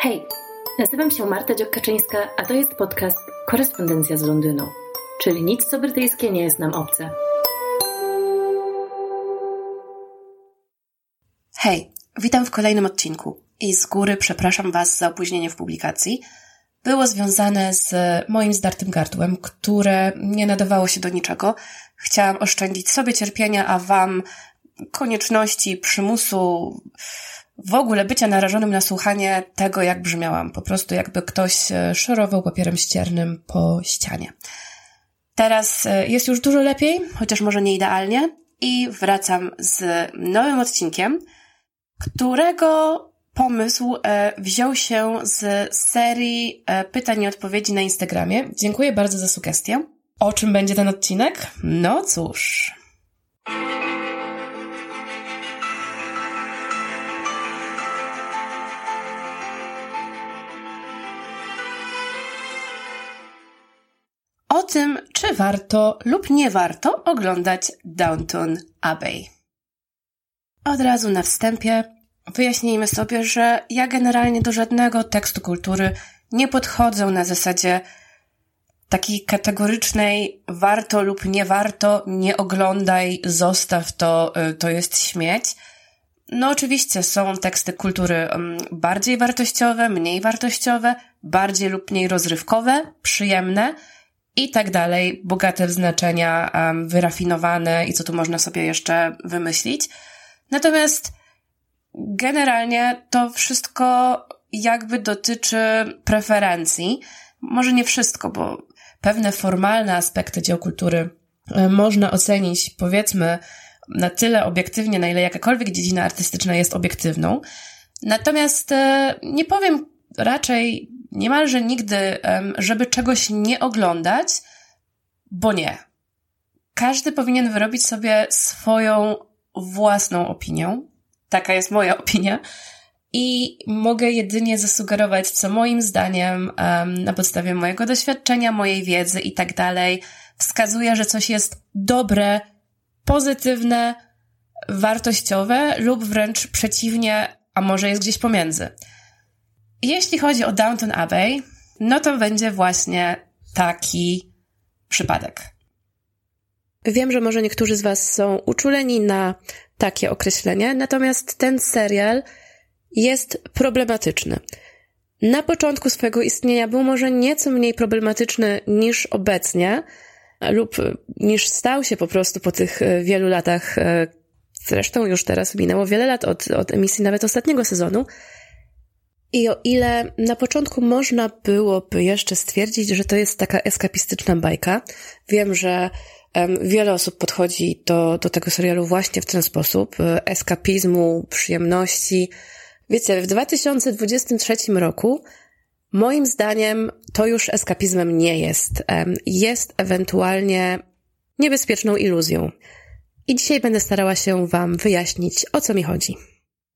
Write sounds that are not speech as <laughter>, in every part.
Hej, nazywam się Marta Dziokaczyńska, a to jest podcast Korespondencja z Londynu, czyli nic co brytyjskie nie jest nam obce. Hej, witam w kolejnym odcinku i z góry przepraszam Was za opóźnienie w publikacji. Było związane z moim zdartym gardłem, które nie nadawało się do niczego. Chciałam oszczędzić sobie cierpienia, a Wam konieczności, przymusu, w ogóle bycia narażonym na słuchanie tego, jak brzmiałam. Po prostu jakby ktoś e, szorował papierem ściernym po ścianie. Teraz e, jest już dużo lepiej, chociaż może nie idealnie i wracam z nowym odcinkiem, którego pomysł e, wziął się z serii pytań i odpowiedzi na Instagramie. Dziękuję bardzo za sugestię. O czym będzie ten odcinek? No cóż. Tym, czy warto lub nie warto oglądać Downton Abbey. Od razu na wstępie wyjaśnijmy sobie, że ja generalnie do żadnego tekstu kultury nie podchodzę na zasadzie takiej kategorycznej warto lub nie warto, nie oglądaj, zostaw to, y, to jest śmieć. No oczywiście są teksty kultury mm, bardziej wartościowe, mniej wartościowe, bardziej lub mniej rozrywkowe, przyjemne, i tak dalej, bogate w znaczenia, um, wyrafinowane i co tu można sobie jeszcze wymyślić. Natomiast generalnie to wszystko jakby dotyczy preferencji. Może nie wszystko, bo pewne formalne aspekty dzieł kultury e, można ocenić, powiedzmy, na tyle obiektywnie, na ile jakakolwiek dziedzina artystyczna jest obiektywną. Natomiast e, nie powiem raczej niemalże nigdy, żeby czegoś nie oglądać, bo nie. Każdy powinien wyrobić sobie swoją własną opinię. Taka jest moja opinia. I mogę jedynie zasugerować, co moim zdaniem, na podstawie mojego doświadczenia, mojej wiedzy i tak dalej, wskazuje, że coś jest dobre, pozytywne, wartościowe lub wręcz przeciwnie, a może jest gdzieś pomiędzy. Jeśli chodzi o Downton Abbey, no to będzie właśnie taki przypadek. Wiem, że może niektórzy z Was są uczuleni na takie określenie, natomiast ten serial jest problematyczny. Na początku swojego istnienia był może nieco mniej problematyczny niż obecnie, lub niż stał się po prostu po tych e, wielu latach. E, zresztą już teraz minęło wiele lat od, od emisji nawet ostatniego sezonu. I o ile na początku można byłoby jeszcze stwierdzić, że to jest taka eskapistyczna bajka, wiem, że wiele osób podchodzi do, do tego serialu właśnie w ten sposób, e, eskapizmu, przyjemności. Wiecie, w 2023 roku moim zdaniem to już eskapizmem nie jest. Jest ewentualnie niebezpieczną iluzją. I dzisiaj będę starała się Wam wyjaśnić, o co mi chodzi.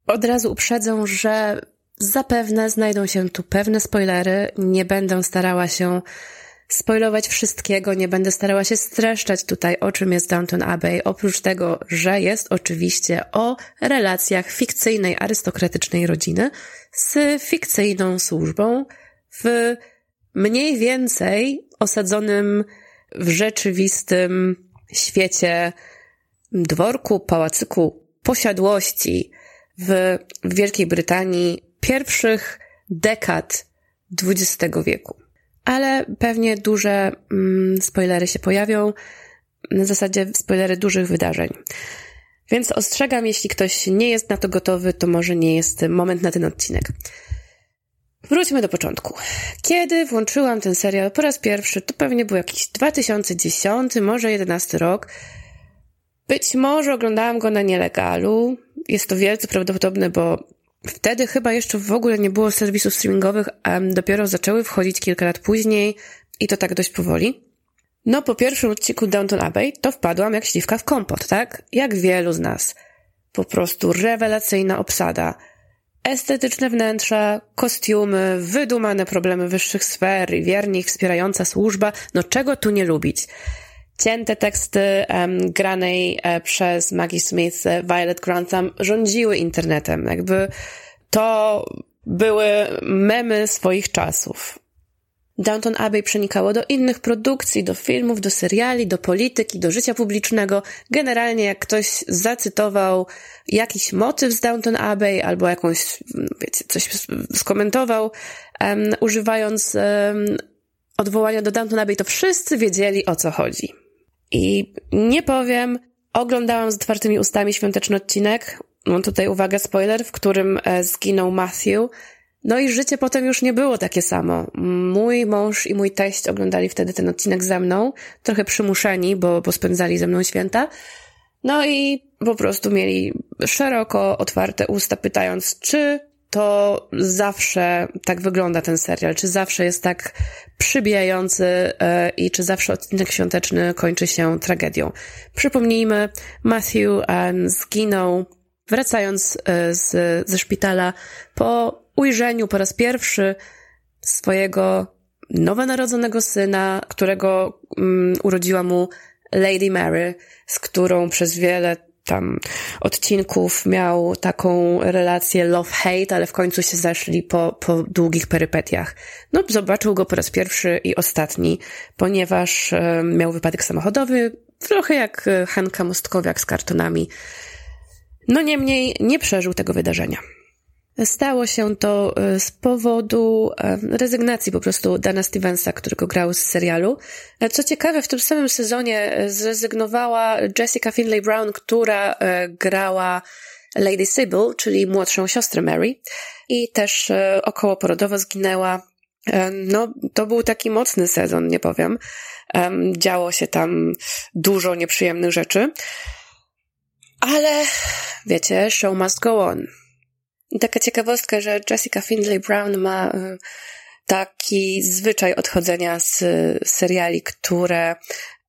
Od razu uprzedzę, że Zapewne znajdą się tu pewne spoilery. Nie będę starała się spoilować wszystkiego, nie będę starała się streszczać tutaj, o czym jest Downton Abbey, oprócz tego, że jest oczywiście o relacjach fikcyjnej, arystokratycznej rodziny z fikcyjną służbą w mniej więcej osadzonym w rzeczywistym świecie dworku, pałacyku, posiadłości w Wielkiej Brytanii pierwszych dekad XX wieku. Ale pewnie duże mm, spoilery się pojawią, na zasadzie spoilery dużych wydarzeń. Więc ostrzegam, jeśli ktoś nie jest na to gotowy, to może nie jest moment na ten odcinek. Wróćmy do początku. Kiedy włączyłam ten serial po raz pierwszy, to pewnie był jakiś 2010, może 11 rok. Być może oglądałam go na nielegalu. Jest to wielce prawdopodobne, bo Wtedy chyba jeszcze w ogóle nie było serwisów streamingowych, a dopiero zaczęły wchodzić kilka lat później i to tak dość powoli. No, po pierwszym odcinku Downton Abbey to wpadłam jak śliwka w kompot, tak? Jak wielu z nas. Po prostu rewelacyjna obsada. Estetyczne wnętrza, kostiumy, wydumane problemy wyższych sfer i wiernie ich wspierająca służba. No czego tu nie lubić? Cięte teksty um, granej e, przez Maggie Smith, e, Violet Grantham rządziły internetem. Jakby to były memy swoich czasów. Downton Abbey przenikało do innych produkcji, do filmów, do seriali, do polityki, do życia publicznego. Generalnie jak ktoś zacytował jakiś motyw z Downton Abbey albo jakąś, wiecie, coś skomentował, um, używając um, odwołania do Downton Abbey, to wszyscy wiedzieli o co chodzi. I nie powiem, oglądałam z otwartymi ustami świąteczny odcinek. Mam tutaj uwaga, spoiler, w którym e, zginął Matthew. No i życie potem już nie było takie samo. Mój mąż i mój teść oglądali wtedy ten odcinek ze mną, trochę przymuszeni, bo, bo spędzali ze mną święta. No i po prostu mieli szeroko otwarte usta, pytając, czy to zawsze tak wygląda ten serial, czy zawsze jest tak przybijający e, i czy zawsze odcinek świąteczny kończy się tragedią. Przypomnijmy, Matthew zginął wracając e, z, ze szpitala po ujrzeniu po raz pierwszy swojego nowonarodzonego syna, którego um, urodziła mu Lady Mary, z którą przez wiele tam odcinków miał taką relację love-hate, ale w końcu się zeszli po, po długich perypetiach. No, zobaczył go po raz pierwszy i ostatni, ponieważ e, miał wypadek samochodowy, trochę jak e, Hanka Mostkowiak z kartonami. No niemniej nie przeżył tego wydarzenia. Stało się to e, z powodu e, rezygnacji po prostu Dana Stevensa, którego grał z serialu. E, co ciekawe, w tym samym sezonie zrezygnowała Jessica Finlay Brown, która grała Lady Sybil, czyli młodszą siostrę Mary i też około porodowo zginęła. No, to był taki mocny sezon, nie powiem. Działo się tam dużo nieprzyjemnych rzeczy. Ale wiecie, show must go on. I taka ciekawostka, że Jessica Findlay Brown ma y, taki zwyczaj odchodzenia z seriali, które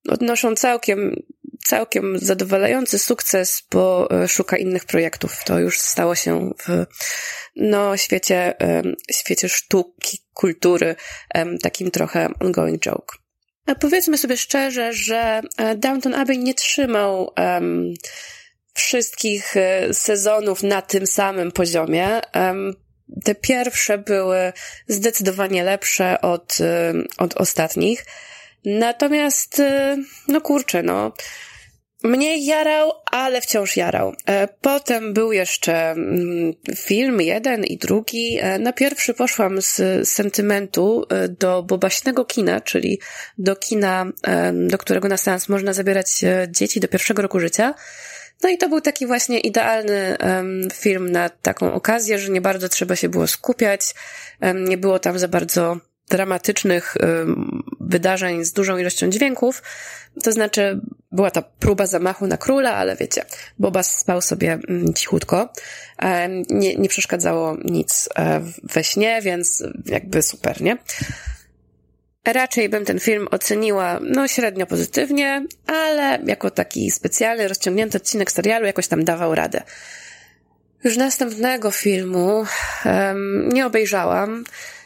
odnoszą całkiem, całkiem zadowalający sukces, bo y, szuka innych projektów. To już stało się w no, świecie, y, świecie sztuki, kultury, takim trochę ongoing joke. A powiedzmy sobie szczerze, że e, Downton Abbey nie trzymał um, wszystkich e, sezonów na tym samym poziomie. Te pierwsze były zdecydowanie lepsze od, e, od ostatnich. Natomiast, e, no kurczę, no, mniej jarał, ale wciąż jarał. Potem był jeszcze mm, film jeden i drugi. Na pierwszy poszłam z sentymentu do bobaśnego kina, czyli do kina, do którego na seans można zabierać dzieci do pierwszego roku życia. No i to był taki właśnie idealny um, film na taką okazję, że nie bardzo trzeba się było skupiać, um, nie było tam za bardzo dramatycznych um, wydarzeń z dużą ilością dźwięków. To znaczy, była ta próba zamachu na króla, ale wiecie, Bobas spał sobie mm, cichutko. Nie, nie przeszkadzało nic e, we śnie, więc jakby super, nie? Raczej bym ten film oceniła, no, średnio pozytywnie, ale jako taki specjalny, rozciągnięty odcinek serialu jakoś tam dawał radę. Już następnego filmu um, nie obejrzałam,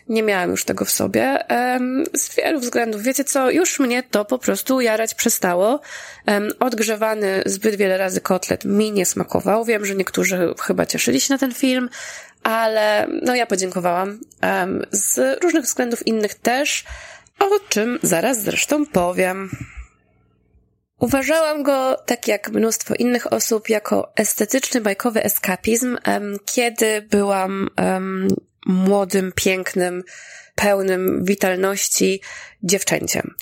nie miałam już tego w sobie, um, z wielu względów. Wiecie co, już mnie to po prostu jarać przestało. Um, odgrzewany zbyt wiele razy kotlet mi nie smakował. Wiem, że niektórzy chyba cieszyli się na ten film, ale no ja podziękowałam. Z różnych względów innych też o czym zaraz zresztą powiem. Uważałam go, tak jak mnóstwo innych osób, jako estetyczny, bajkowy eskapizm, kiedy byłam młodym, pięknym, pełnym witalności dziewczęciem.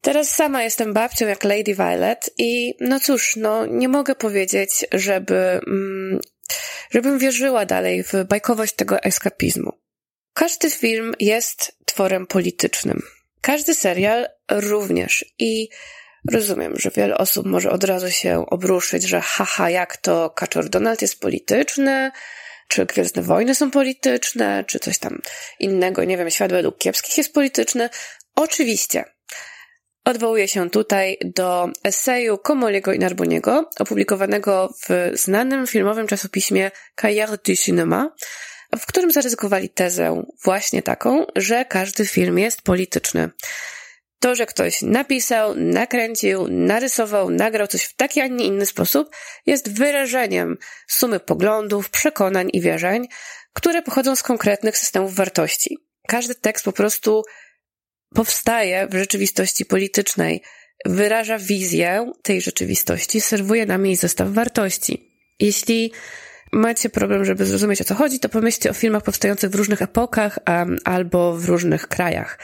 Teraz sama jestem babcią jak Lady Violet i no cóż, no nie mogę powiedzieć, żeby, mm, żebym wierzyła dalej w bajkowość tego eskapizmu. Każdy film jest tworem politycznym. Każdy serial również. I rozumiem, że wiele osób może od razu się obruszyć, że haha, jak to Kaczor Donald jest polityczny, czy Gwiezdne Wojny są polityczne, czy coś tam innego, nie wiem, Świat według kiepskich jest polityczny. Oczywiście. Odwołuję się tutaj do eseju Komoliego i Narboniego, opublikowanego w znanym filmowym czasopiśmie Cahiers du Cinéma, w którym zaryzykowali tezę właśnie taką, że każdy film jest polityczny. To, że ktoś napisał, nakręcił, narysował, nagrał coś w taki, a nie inny sposób, jest wyrażeniem sumy poglądów, przekonań i wierzeń, które pochodzą z konkretnych systemów wartości. Każdy tekst po prostu powstaje w rzeczywistości politycznej, wyraża wizję tej rzeczywistości, serwuje nam jej zestaw wartości. Jeśli macie problem, żeby zrozumieć o co chodzi, to pomyślcie o filmach powstających w różnych epokach um, albo w różnych krajach.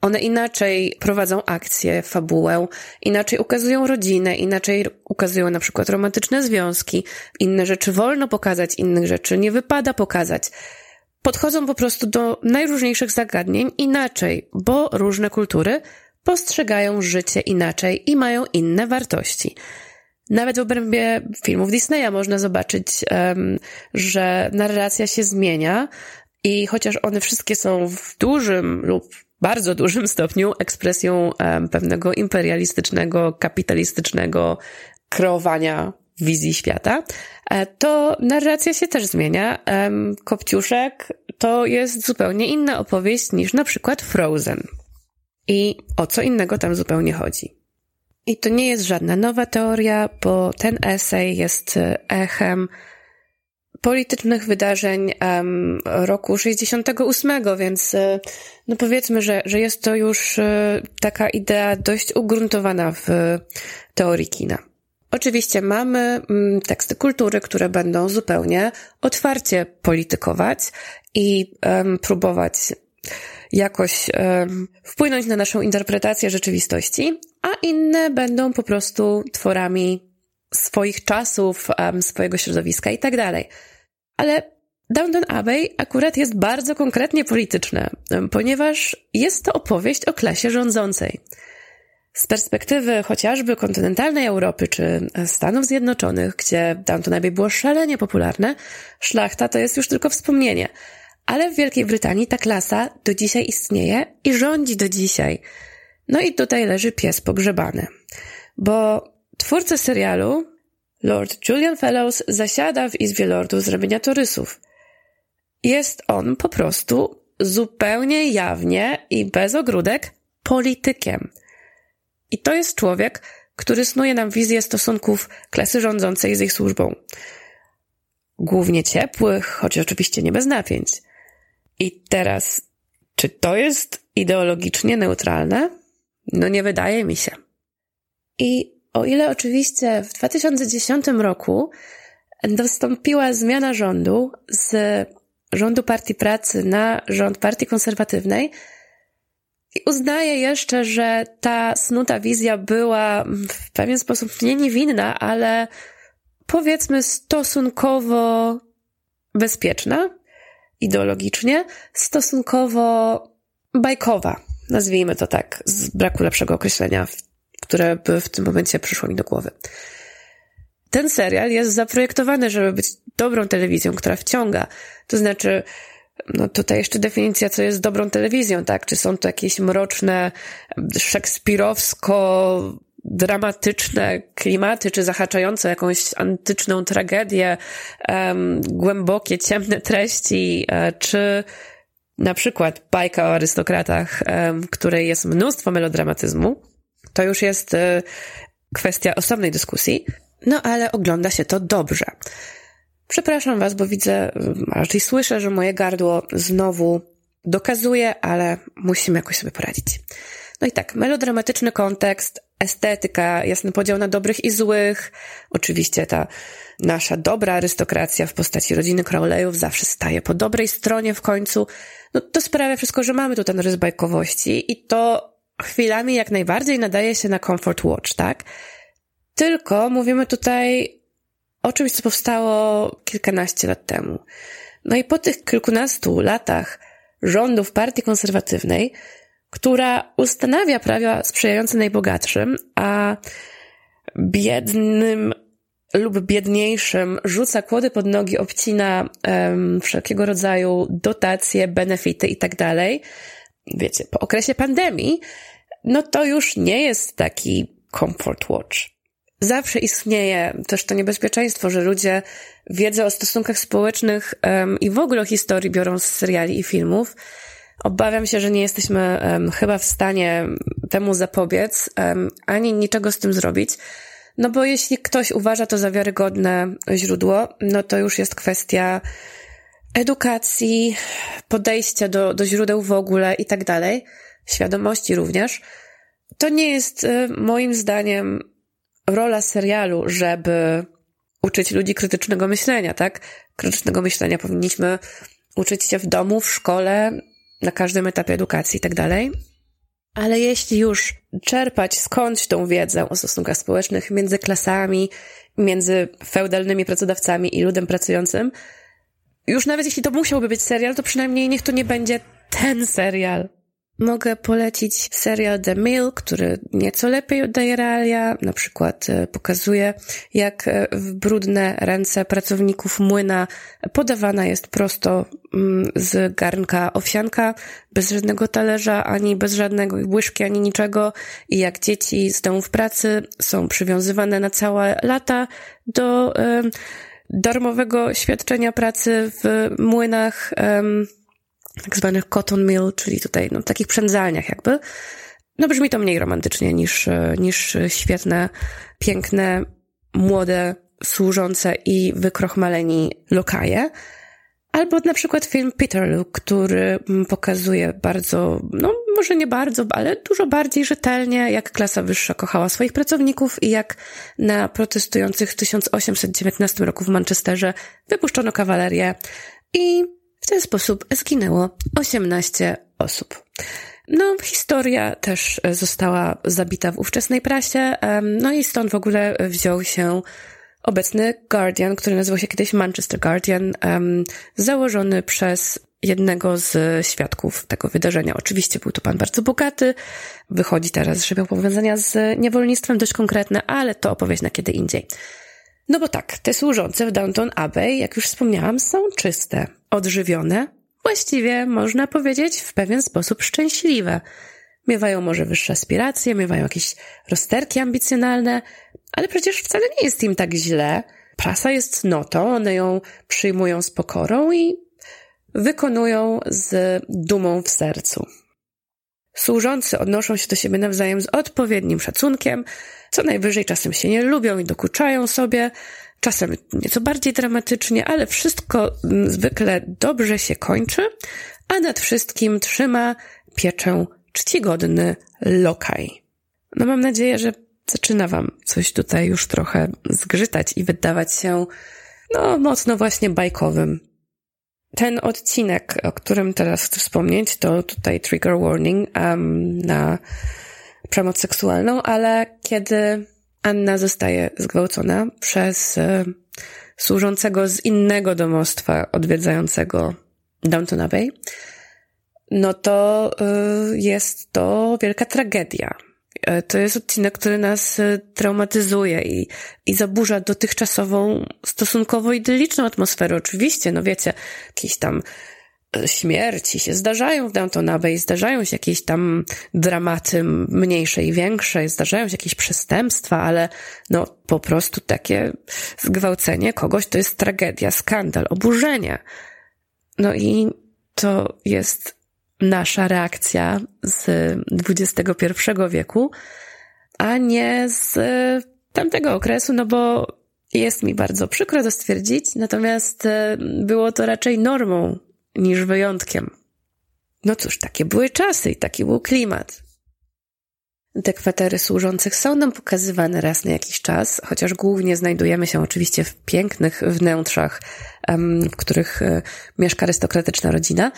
One inaczej prowadzą akcję, fabułę, inaczej ukazują rodzinę, inaczej ukazują na przykład romantyczne związki, inne rzeczy wolno pokazać, innych rzeczy nie wypada pokazać. Podchodzą po prostu do najróżniejszych zagadnień inaczej, bo różne kultury postrzegają życie inaczej i mają inne wartości. Nawet w obrębie filmów Disneya można zobaczyć, że narracja się zmienia i chociaż one wszystkie są w dużym lub bardzo dużym stopniu ekspresją pewnego imperialistycznego, kapitalistycznego kreowania wizji świata, e, to narracja się też zmienia. Kopciuszek to jest zupełnie inna opowieść niż na przykład Frozen. I o co innego tam zupełnie chodzi. I to nie jest żadna nowa teoria, bo ten esej jest e, echem politycznych wydarzeń um, roku 68, więc e, no powiedzmy, że, że jest to już e, taka idea dość ugruntowana w teorii kina. Oczywiście mamy mm, teksty kultury, które będą zupełnie otwarcie politykować i um, próbować jakoś um, wpłynąć na naszą interpretację rzeczywistości, a inne będą po prostu tworami swoich czasów, swojego środowiska i tak dalej. Ale Downton Abbey akurat jest bardzo konkretnie polityczne, ponieważ jest to opowieść o klasie rządzącej. Z perspektywy chociażby kontynentalnej Europy czy Stanów Zjednoczonych, gdzie Downton Abbey było szalenie popularne, szlachta to jest już tylko wspomnienie. Ale w Wielkiej Brytanii ta klasa do dzisiaj istnieje i rządzi do dzisiaj. No i tutaj leży pies pogrzebany. Bo twórca serialu, Lord Julian Fellows, zasiada w Izbie Lordów z torysów. Jest on po prostu zupełnie jawnie i bez ogródek politykiem – i to jest człowiek, który snuje nam wizję stosunków klasy rządzącej z ich służbą. Głównie ciepłych, choć oczywiście nie bez napięć. I teraz, czy to jest ideologicznie neutralne? No nie wydaje mi się. I o ile oczywiście w 2010 roku dostąpiła zmiana rządu z rządu Partii Pracy na rząd Partii Konserwatywnej, i uznaję jeszcze, że ta snuta wizja była w pewien sposób nie niewinna, ale powiedzmy stosunkowo bezpieczna, ideologicznie, stosunkowo bajkowa, nazwijmy to tak, z braku lepszego określenia, które by w tym momencie przyszło mi do głowy. Ten serial jest zaprojektowany, żeby być dobrą telewizją, która wciąga. To znaczy, no tutaj jeszcze definicja, co jest dobrą telewizją, tak? Czy są to jakieś mroczne, szekspirowsko dramatyczne klimaty, czy zahaczające jakąś antyczną tragedię, um, głębokie, ciemne treści, um, czy na przykład bajka o arystokratach, w której jest mnóstwo melodramatyzmu, to już jest um, kwestia osobnej dyskusji, no ale ogląda się to dobrze. Przepraszam Was, bo widzę, raczej słyszę, że moje gardło znowu dokazuje, ale musimy jakoś sobie poradzić. No i tak, melodramatyczny kontekst, estetyka, jasny podział na dobrych i złych. Oczywiście ta nasza dobra arystokracja w postaci rodziny Crowleyów zawsze staje po dobrej stronie w końcu. No to sprawia wszystko, że mamy tu ten rys bajkowości i to chwilami jak najbardziej nadaje się na comfort watch, tak? Tylko mówimy tutaj o czymś, co powstało kilkanaście lat temu. No i po tych kilkunastu latach rządów partii konserwatywnej, która ustanawia prawa sprzyjające najbogatszym, a biednym lub biedniejszym rzuca kłody pod nogi, obcina um, wszelkiego rodzaju dotacje, benefity i tak. Wiecie, po okresie pandemii, no to już nie jest taki comfort watch zawsze istnieje też to niebezpieczeństwo, że ludzie wiedzę o stosunkach społecznych um, i w ogóle o historii biorą z seriali i filmów, Obawiam się, że nie jesteśmy um, chyba w stanie temu zapobiec, um, ani niczego z tym zrobić. No bo jeśli ktoś uważa to za wiarygodne źródło, no to już jest kwestia edukacji, podejścia do, do źródeł w ogóle i tak dalej, świadomości również. To nie jest y, moim zdaniem rola serialu, żeby uczyć ludzi krytycznego myślenia, tak? Krytycznego myślenia powinniśmy uczyć się w domu, w szkole, na każdym etapie edukacji i tak dalej. Ale jeśli już czerpać skądś tą wiedzę o stosunkach społecznych między klasami, między feudalnymi pracodawcami i ludem pracującym, już nawet jeśli to musiałby być serial, to przynajmniej niech to nie będzie ten serial. Mogę polecić serial The Mill, który nieco lepiej oddaje realia, na przykład e, pokazuje, jak e, w brudne ręce pracowników młyna podawana jest prosto mm, z garnka owsianka, bez żadnego talerza, ani bez żadnego łyżki, ani niczego. I jak dzieci z domów pracy są przywiązywane na całe lata do darmowego świadczenia pracy w młynach tak zwanych cotton mill, czyli tutaj no, takich przędzalniach jakby. No brzmi to mniej romantycznie niż, niż świetne, piękne, młode, służące i wykrochmaleni lokaje. Albo na przykład film Peterloo, który pokazuje bardzo, no może nie bardzo, ale dużo bardziej rzetelnie, jak klasa wyższa kochała swoich pracowników i jak na protestujących w 1819 roku w Manchesterze wypuszczono kawalerię i w ten sposób zginęło 18 osób. No, historia też została zabita w ówczesnej prasie, no i stąd w ogóle wziął się obecny Guardian, który nazywał się kiedyś Manchester Guardian, założony przez jednego z świadków tego wydarzenia. Oczywiście był to pan bardzo bogaty, wychodzi teraz, że miał powiązania z niewolnictwem dość konkretne, ale to opowieść na kiedy indziej. No bo tak, te służące w Downton Abbey, jak już wspomniałam, są czyste, odżywione, właściwie można powiedzieć w pewien sposób szczęśliwe. Miewają może wyższe aspiracje, miewają jakieś rozterki ambicjonalne, ale przecież wcale nie jest im tak źle. Prasa jest notą, one ją przyjmują z pokorą i wykonują z dumą w sercu. Służący odnoszą się do siebie nawzajem z odpowiednim szacunkiem, co najwyżej czasem się nie lubią i dokuczają sobie, czasem nieco bardziej dramatycznie, ale wszystko mm, zwykle dobrze się kończy, a nad wszystkim trzyma pieczę czcigodny lokaj. No mam nadzieję, że zaczyna wam coś tutaj już trochę zgrzytać i wydawać się, no, mocno właśnie bajkowym. Ten odcinek, o którym teraz chcę wspomnieć, to tutaj trigger warning um, na przemoc seksualną, ale kiedy Anna zostaje zgwałcona przez e, służącego z innego domostwa odwiedzającego Downton Abbey, no to e, jest to wielka tragedia. E, to jest odcinek, który nas traumatyzuje i, i zaburza dotychczasową, stosunkowo idyliczną atmosferę. Oczywiście, no wiecie, jakieś tam śmierci się zdarzają w Downton Abbey, zdarzają się jakieś tam dramaty mniejsze i większe, zdarzają się jakieś przestępstwa, ale no po prostu takie zgwałcenie kogoś to jest tragedia, skandal, oburzenie. No i to jest nasza reakcja z XXI wieku, a nie z tamtego okresu, no bo jest mi bardzo przykro to stwierdzić, natomiast e, było to raczej normą niż wyjątkiem. No cóż, takie były czasy i taki był klimat. Te kwatery służących są nam pokazywane raz na jakiś czas, chociaż głównie znajdujemy się oczywiście w pięknych wnętrzach, w których e, mieszka arystokratyczna rodzina.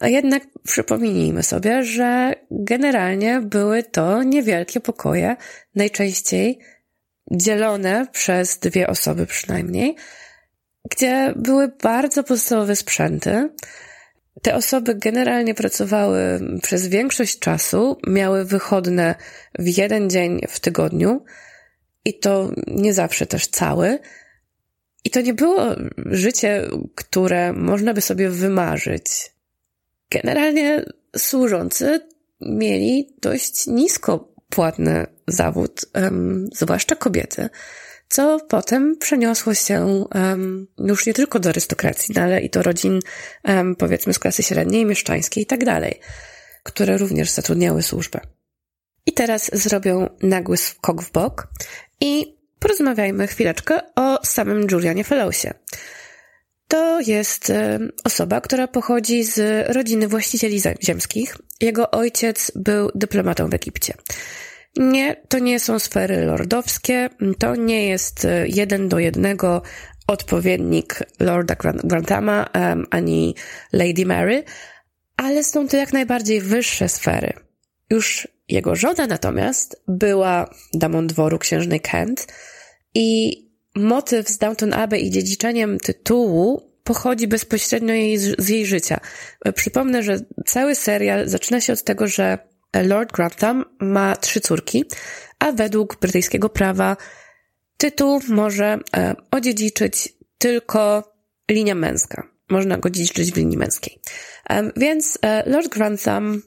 A jednak przypomnijmy sobie, że generalnie były to niewielkie pokoje, najczęściej dzielone przez dwie osoby przynajmniej, gdzie były bardzo podstawowe sprzęty. Te osoby generalnie pracowały przez większość czasu, miały wychodne w jeden dzień w tygodniu i to nie zawsze też cały. I to nie było życie, które można by sobie wymarzyć. Generalnie służący mieli dość nisko płatny zawód, zwłaszcza kobiety. Co potem przeniosło się um, już nie tylko do arystokracji, no, ale i do rodzin, um, powiedzmy, z klasy średniej, mieszczańskiej i tak dalej, które również zatrudniały służbę. I teraz zrobię nagły skok w bok i porozmawiajmy chwileczkę o samym Julianie Fellowsie. To jest osoba, która pochodzi z rodziny właścicieli ziemskich. Jego ojciec był dyplomatą w Egipcie. Nie, to nie są sfery lordowskie, to nie jest e, jeden do jednego odpowiednik Lorda Grantama um, ani Lady Mary, ale są to jak najbardziej wyższe sfery. Już jego żona natomiast była damą dworu księżnej Kent i motyw z Downton Abbey i dziedziczeniem tytułu pochodzi bezpośrednio jej, z jej życia. Przypomnę, że cały serial zaczyna się od tego, że Lord Grantham ma trzy córki, a według brytyjskiego prawa tytuł może e, odziedziczyć tylko linia męska. Można go dziedziczyć w linii męskiej. E, więc e, Lord Grantham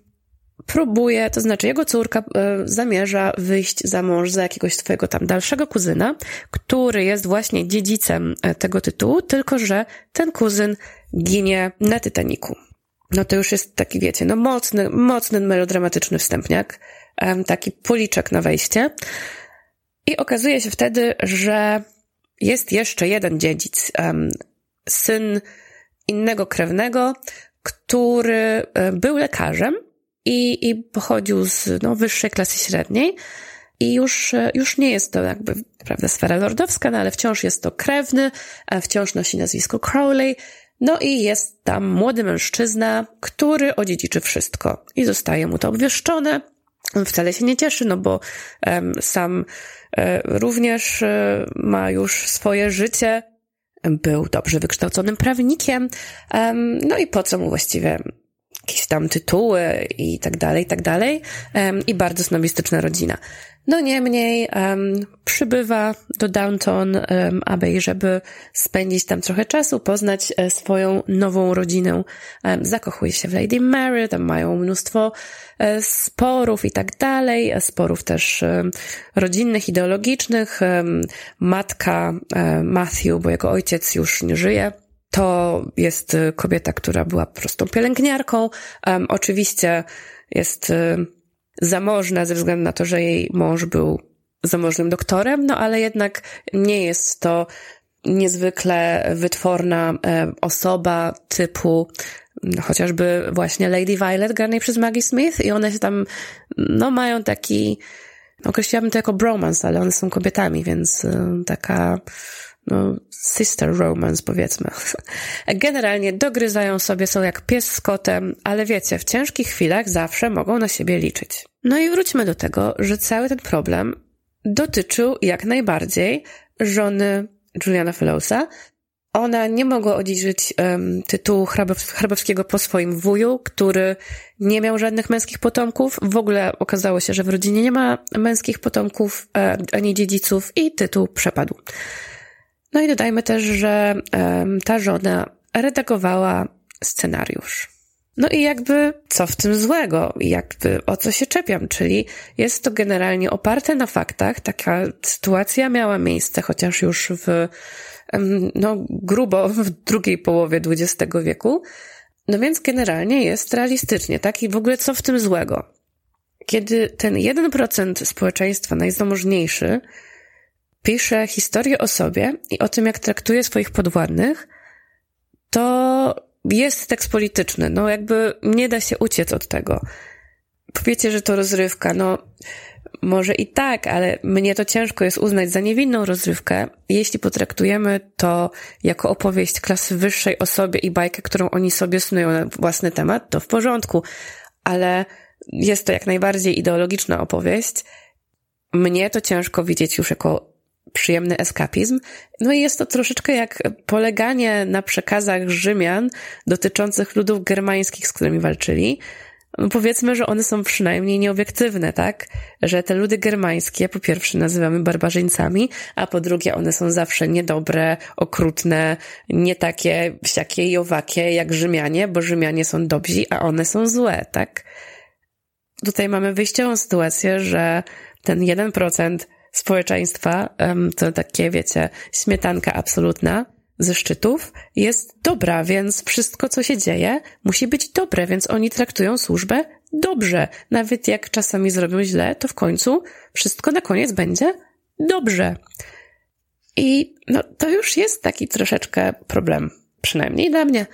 próbuje, to znaczy jego córka zamierza wyjść za mąż za jakiegoś swojego tam dalszego kuzyna, który jest właśnie dziedzicem tego tytułu, tylko że ten kuzyn ginie na Titaniku no to już jest taki, wiecie, no mocny, mocny melodramatyczny wstępniak, taki policzek na wejście. I okazuje się wtedy, że jest jeszcze jeden dziedzic, syn innego krewnego, który był lekarzem i, i pochodził z no, wyższej klasy średniej. I już, już nie jest to jakby, prawda, sfera lordowska, no ale wciąż jest to krewny, wciąż nosi nazwisko Crowley, no i jest tam młody mężczyzna, który odziedziczy wszystko i zostaje mu to obwieszczone. On wcale się nie cieszy, no bo um, sam um, również um, ma już swoje życie. Był dobrze wykształconym prawnikiem. no i po co mu właściwie jakieś tam tytuły i tak dalej, i tak dalej. I bardzo snobistyczna rodzina. No niemniej um, przybywa do Downton um, Abbey, żeby spędzić tam trochę czasu, poznać e, swoją nową rodzinę. Um, zakochuje się w Lady Mary, tam mają mnóstwo e, sporów i tak dalej, e, sporów też rodzinnych, ideologicznych. Matka Matthew, bo jego ojciec już nie żyje, to jest kobieta, która była prostą pielęgniarką. oczywiście jest zamożna ze względu na to, że jej mąż był zamożnym doktorem, no ale jednak nie jest to niezwykle wytworna e, osoba typu no, chociażby właśnie Lady Violet granej przez Maggie Smith i one się tam, no mają taki, no, określiłabym to jako bromance, ale one są kobietami, więc e, taka no, sister romance powiedzmy. <laughs> Generalnie dogryzają sobie, są jak pies z kotem, ale wiecie, w ciężkich chwilach zawsze mogą na siebie liczyć. No i wróćmy do tego, że cały ten problem dotyczył jak najbardziej żony Juliana Fellowsa. Ona nie mogła odziedziczyć um, tytułu hrabowskiego po swoim wuju, który nie miał żadnych męskich potomków. W ogóle okazało się, że w rodzinie nie ma męskich potomków e, ani dziedziców i tytuł przepadł. No i dodajmy też, że ta żona redagowała scenariusz. No i jakby co w tym złego? Jakby o co się czepiam? Czyli jest to generalnie oparte na faktach. Taka sytuacja miała miejsce, chociaż już w, no, grubo w drugiej połowie XX wieku. No więc generalnie jest realistycznie, tak? I w ogóle co w tym złego? Kiedy ten 1% społeczeństwa najzamożniejszy pisze historię o sobie i o tym, jak traktuje swoich podwładnych, to jest tekst polityczny. No jakby nie da się uciec od tego. Powiecie, że to rozrywka. No może i tak, ale mnie to ciężko jest uznać za niewinną rozrywkę, jeśli potraktujemy to jako opowieść klasy wyższej o sobie i bajkę, którą oni sobie snują na własny temat, to w porządku. Ale jest to jak najbardziej ideologiczna opowieść. Mnie to ciężko widzieć już jako przyjemny eskapizm. No i jest to troszeczkę jak poleganie na przekazach Rzymian dotyczących ludów germańskich, z którymi walczyli. No powiedzmy, że one są przynajmniej nieobiektywne, tak? Że te ludy germańskie po pierwsze nazywamy barbarzyńcami, a po drugie one są zawsze niedobre, okrutne, nie takie wsiakie i owakie jak Rzymianie, bo Rzymianie są dobrzy, a one są złe, tak? Tutaj mamy wyjściową sytuację, że ten 1% społeczeństwa, to takie, wiecie, śmietanka absolutna ze szczytów, jest dobra, więc wszystko, co się dzieje, musi być dobre, więc oni traktują służbę dobrze. Nawet jak czasami zrobią źle, to w końcu wszystko na koniec będzie dobrze. I no, to już jest taki troszeczkę problem, przynajmniej dla mnie.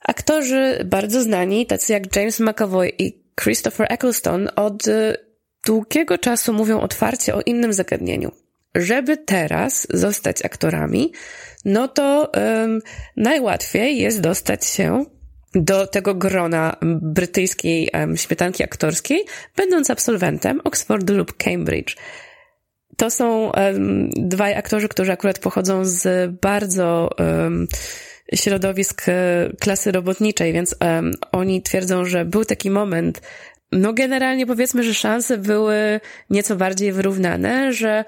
Aktorzy bardzo znani, tacy jak James McAvoy i Christopher Eccleston, od y, długiego czasu mówią otwarcie o innym zagadnieniu. Żeby teraz zostać aktorami, no to um, najłatwiej jest dostać się do tego grona brytyjskiej um, śmietanki aktorskiej, będąc absolwentem Oxfordu lub Cambridge. To są um, dwaj aktorzy, którzy akurat pochodzą z bardzo um, środowisk e, klasy robotniczej, więc um, oni twierdzą, że był taki moment, no generalnie powiedzmy, że szanse były nieco bardziej wyrównane, że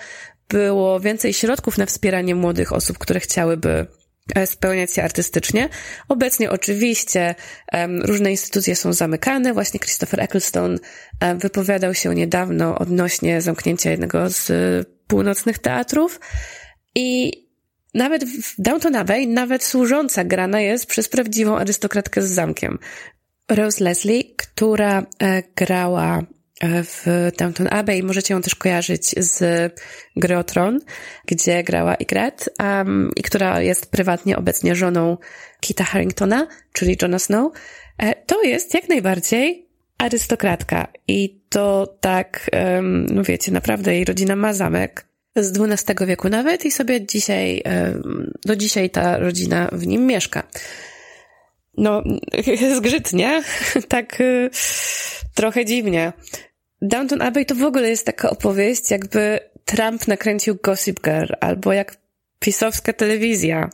było więcej środków na wspieranie młodych osób, które chciałyby e, spełniać się artystycznie. Obecnie oczywiście um, różne instytucje są zamykane. Właśnie Christopher Ecclestone um, wypowiadał się niedawno odnośnie zamknięcia jednego z y, północnych teatrów i nawet w Downton Abbey nawet służąca grana jest przez prawdziwą arystokratkę z zamkiem. Rose Leslie, która e, grała e, w Downton Abbey. Możecie ją też kojarzyć z Gry o Tron, gdzie grała Ygritte um, i która jest prywatnie obecnie żoną Kita Harringtona, czyli Jona Snow. E, to jest jak najbardziej arystokratka i to tak, um, no wiecie, naprawdę jej rodzina ma zamek z XII wieku nawet i sobie dzisiaj, do dzisiaj ta rodzina w nim mieszka. No, <laughs> zgrzytnie, tak y, trochę dziwnie. Downton Abbey to w ogóle jest taka opowieść, jakby Trump nakręcił Gossip Girl, albo jak pisowska telewizja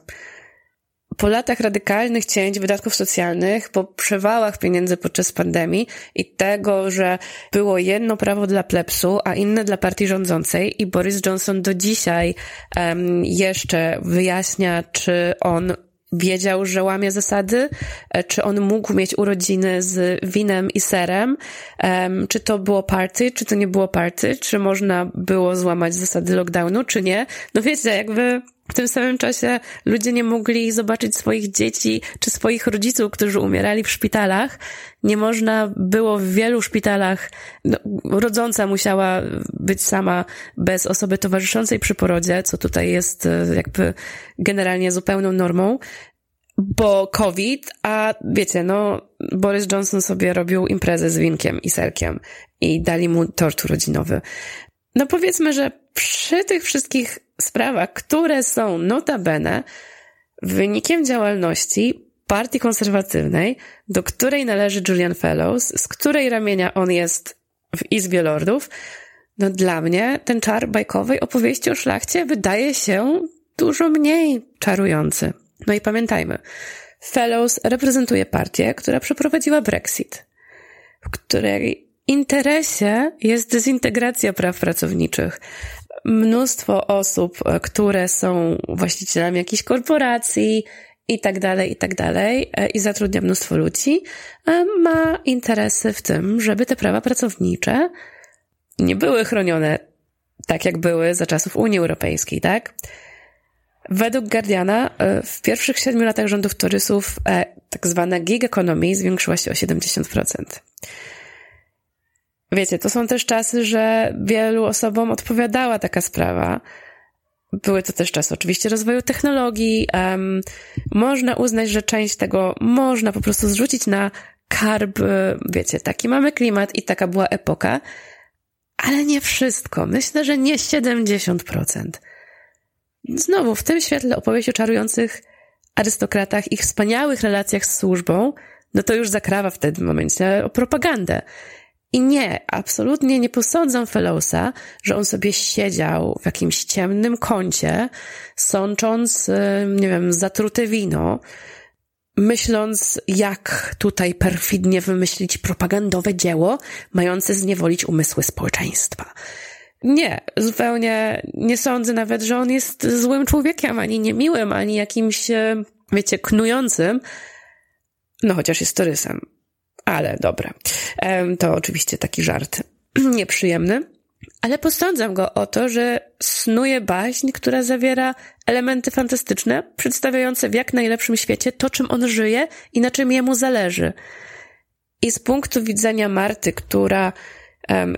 po latach radykalnych cięć wydatków socjalnych, po przewałach pieniędzy podczas pandemii i tego, że było jedno prawo dla plepsu, a inne dla partii rządzącej i Boris Johnson do dzisiaj um, jeszcze wyjaśnia, czy on wiedział, że łamie zasady, e, czy on mógł mieć urodziny z winem i serem, czy to było party, czy to nie było party, czy można było złamać zasady lockdownu, czy nie. No wiecie, jakby w tym samym czasie ludzie nie mogli zobaczyć swoich dzieci czy swoich rodziców, którzy umierali w szpitalach. Nie można było w wielu szpitalach, no, rodząca musiała być sama bez osoby towarzyszącej przy porodzie, co tutaj jest e, jakby generalnie zupełną normą bo COVID, a wiecie, no, Boris Johnson sobie robił imprezę z winkiem i serkiem i dali mu tort urodzinowy. No powiedzmy, że przy tych wszystkich sprawach, które są notabene wynikiem działalności partii konserwatywnej, do której należy Julian Fellows, z której ramienia on jest w Izbie Lordów, no dla mnie ten czar bajkowej opowieści o szlachcie wydaje się dużo mniej czarujący. No i pamiętajmy, Fellows reprezentuje partię, która przeprowadziła Brexit, w której interesie jest dezintegracja praw pracowniczych. Mnóstwo osób, które są właścicielami jakichś korporacji i tak dalej, i tak dalej, e, i zatrudnia mnóstwo ludzi, e, ma interesy w tym, żeby te prawa pracownicze nie były chronione tak, jak były za czasów Unii Europejskiej, tak? Według Guardiana e, w pierwszych siedmiu latach rządów Torysów tak zwana gig economy zwiększyła się o 70%. Wiecie, to są też czasy, że wielu osobom odpowiadała taka sprawa. Były to też czasy oczywiście rozwoju technologii. Um, można uznać, że część tego można po prostu zrzucić na karb, wiecie, taki mamy klimat i taka była epoka, ale nie wszystko. Myślę, że nie 70%. Znowu, w tym świetle opowieść o czarujących arystokratach, ich wspaniałych relacjach z służbą, no to już zakrawa w tym momencie o propagandę. I nie, absolutnie nie posądzam Fellowsa, że on sobie siedział w jakimś ciemnym kącie, sącząc, nie wiem, zatrute wino, myśląc, jak tutaj perfidnie wymyślić propagandowe dzieło, mające zniewolić umysły społeczeństwa. Nie, zupełnie nie sądzę nawet, że on jest złym człowiekiem, ani niemiłym, ani jakimś, wiecie, knującym, no chociaż jest torysem ale dobra. To oczywiście taki żart <clears throat> nieprzyjemny. ale posądzam go o to, że snuje baśń, która zawiera elementy fantastyczne, przedstawiające w jak najlepszym świecie to, czym on żyje i na czym jemu zależy. I z punktu widzenia Marty, która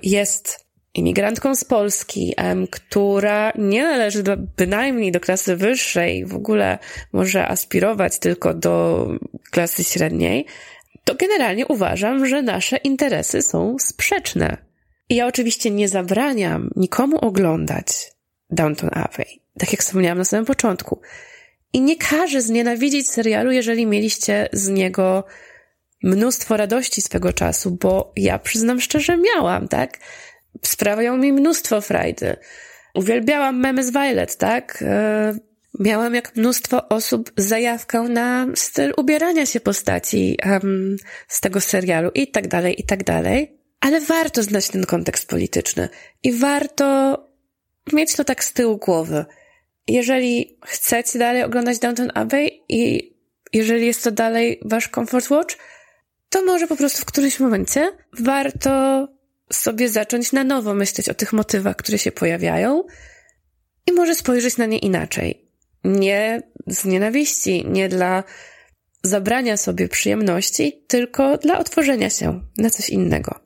jest imigrantką z Polski, która nie należy bynajmniej do klasy wyższej, w ogóle może aspirować tylko do klasy średniej, to generalnie uważam, że nasze interesy są sprzeczne. I ja oczywiście nie zabraniam nikomu oglądać Downton Abbey, tak jak wspomniałam na samym początku. I nie każę znienawidzić serialu, jeżeli mieliście z niego mnóstwo radości swego czasu, bo ja przyznam szczerze, miałam, tak? Sprawiają mi mnóstwo frajdy. Uwielbiałam memy z Violet, tak? Miałam jak mnóstwo osób zajawkę na styl ubierania się postaci um, z tego serialu i tak dalej, i tak dalej. Ale warto znać ten kontekst polityczny i warto mieć to tak z tyłu głowy. Jeżeli chcecie dalej oglądać Downton Abbey i jeżeli jest to dalej wasz comfort watch, to może po prostu w którymś momencie warto sobie zacząć na nowo myśleć o tych motywach, które się pojawiają i może spojrzeć na nie inaczej. Nie z nienawiści, nie dla zabrania sobie przyjemności, tylko dla otworzenia się na coś innego.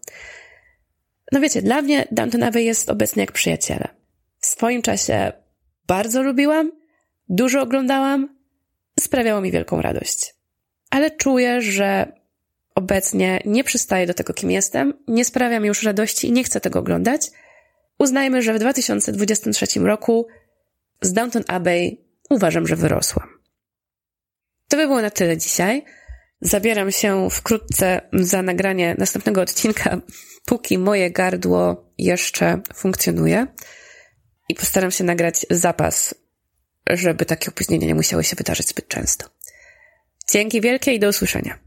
No wiecie, dla mnie Downton Abbey jest obecnie jak przyjaciele. W swoim czasie bardzo lubiłam, dużo oglądałam, sprawiało mi wielką radość. Ale czuję, że obecnie nie przystaję do tego, kim jestem, nie sprawia mi już radości i nie chcę tego oglądać. Uznajmy, że w 2023 roku z Downton Abbey uważam, że wyrosłam. To by było na tyle dzisiaj. Zabieram się wkrótce za nagranie następnego odcinka, póki moje gardło jeszcze funkcjonuje. I postaram się nagrać zapas, żeby takie opóźnienia nie musiały się wydarzyć zbyt często. Dzięki wielkie i do usłyszenia.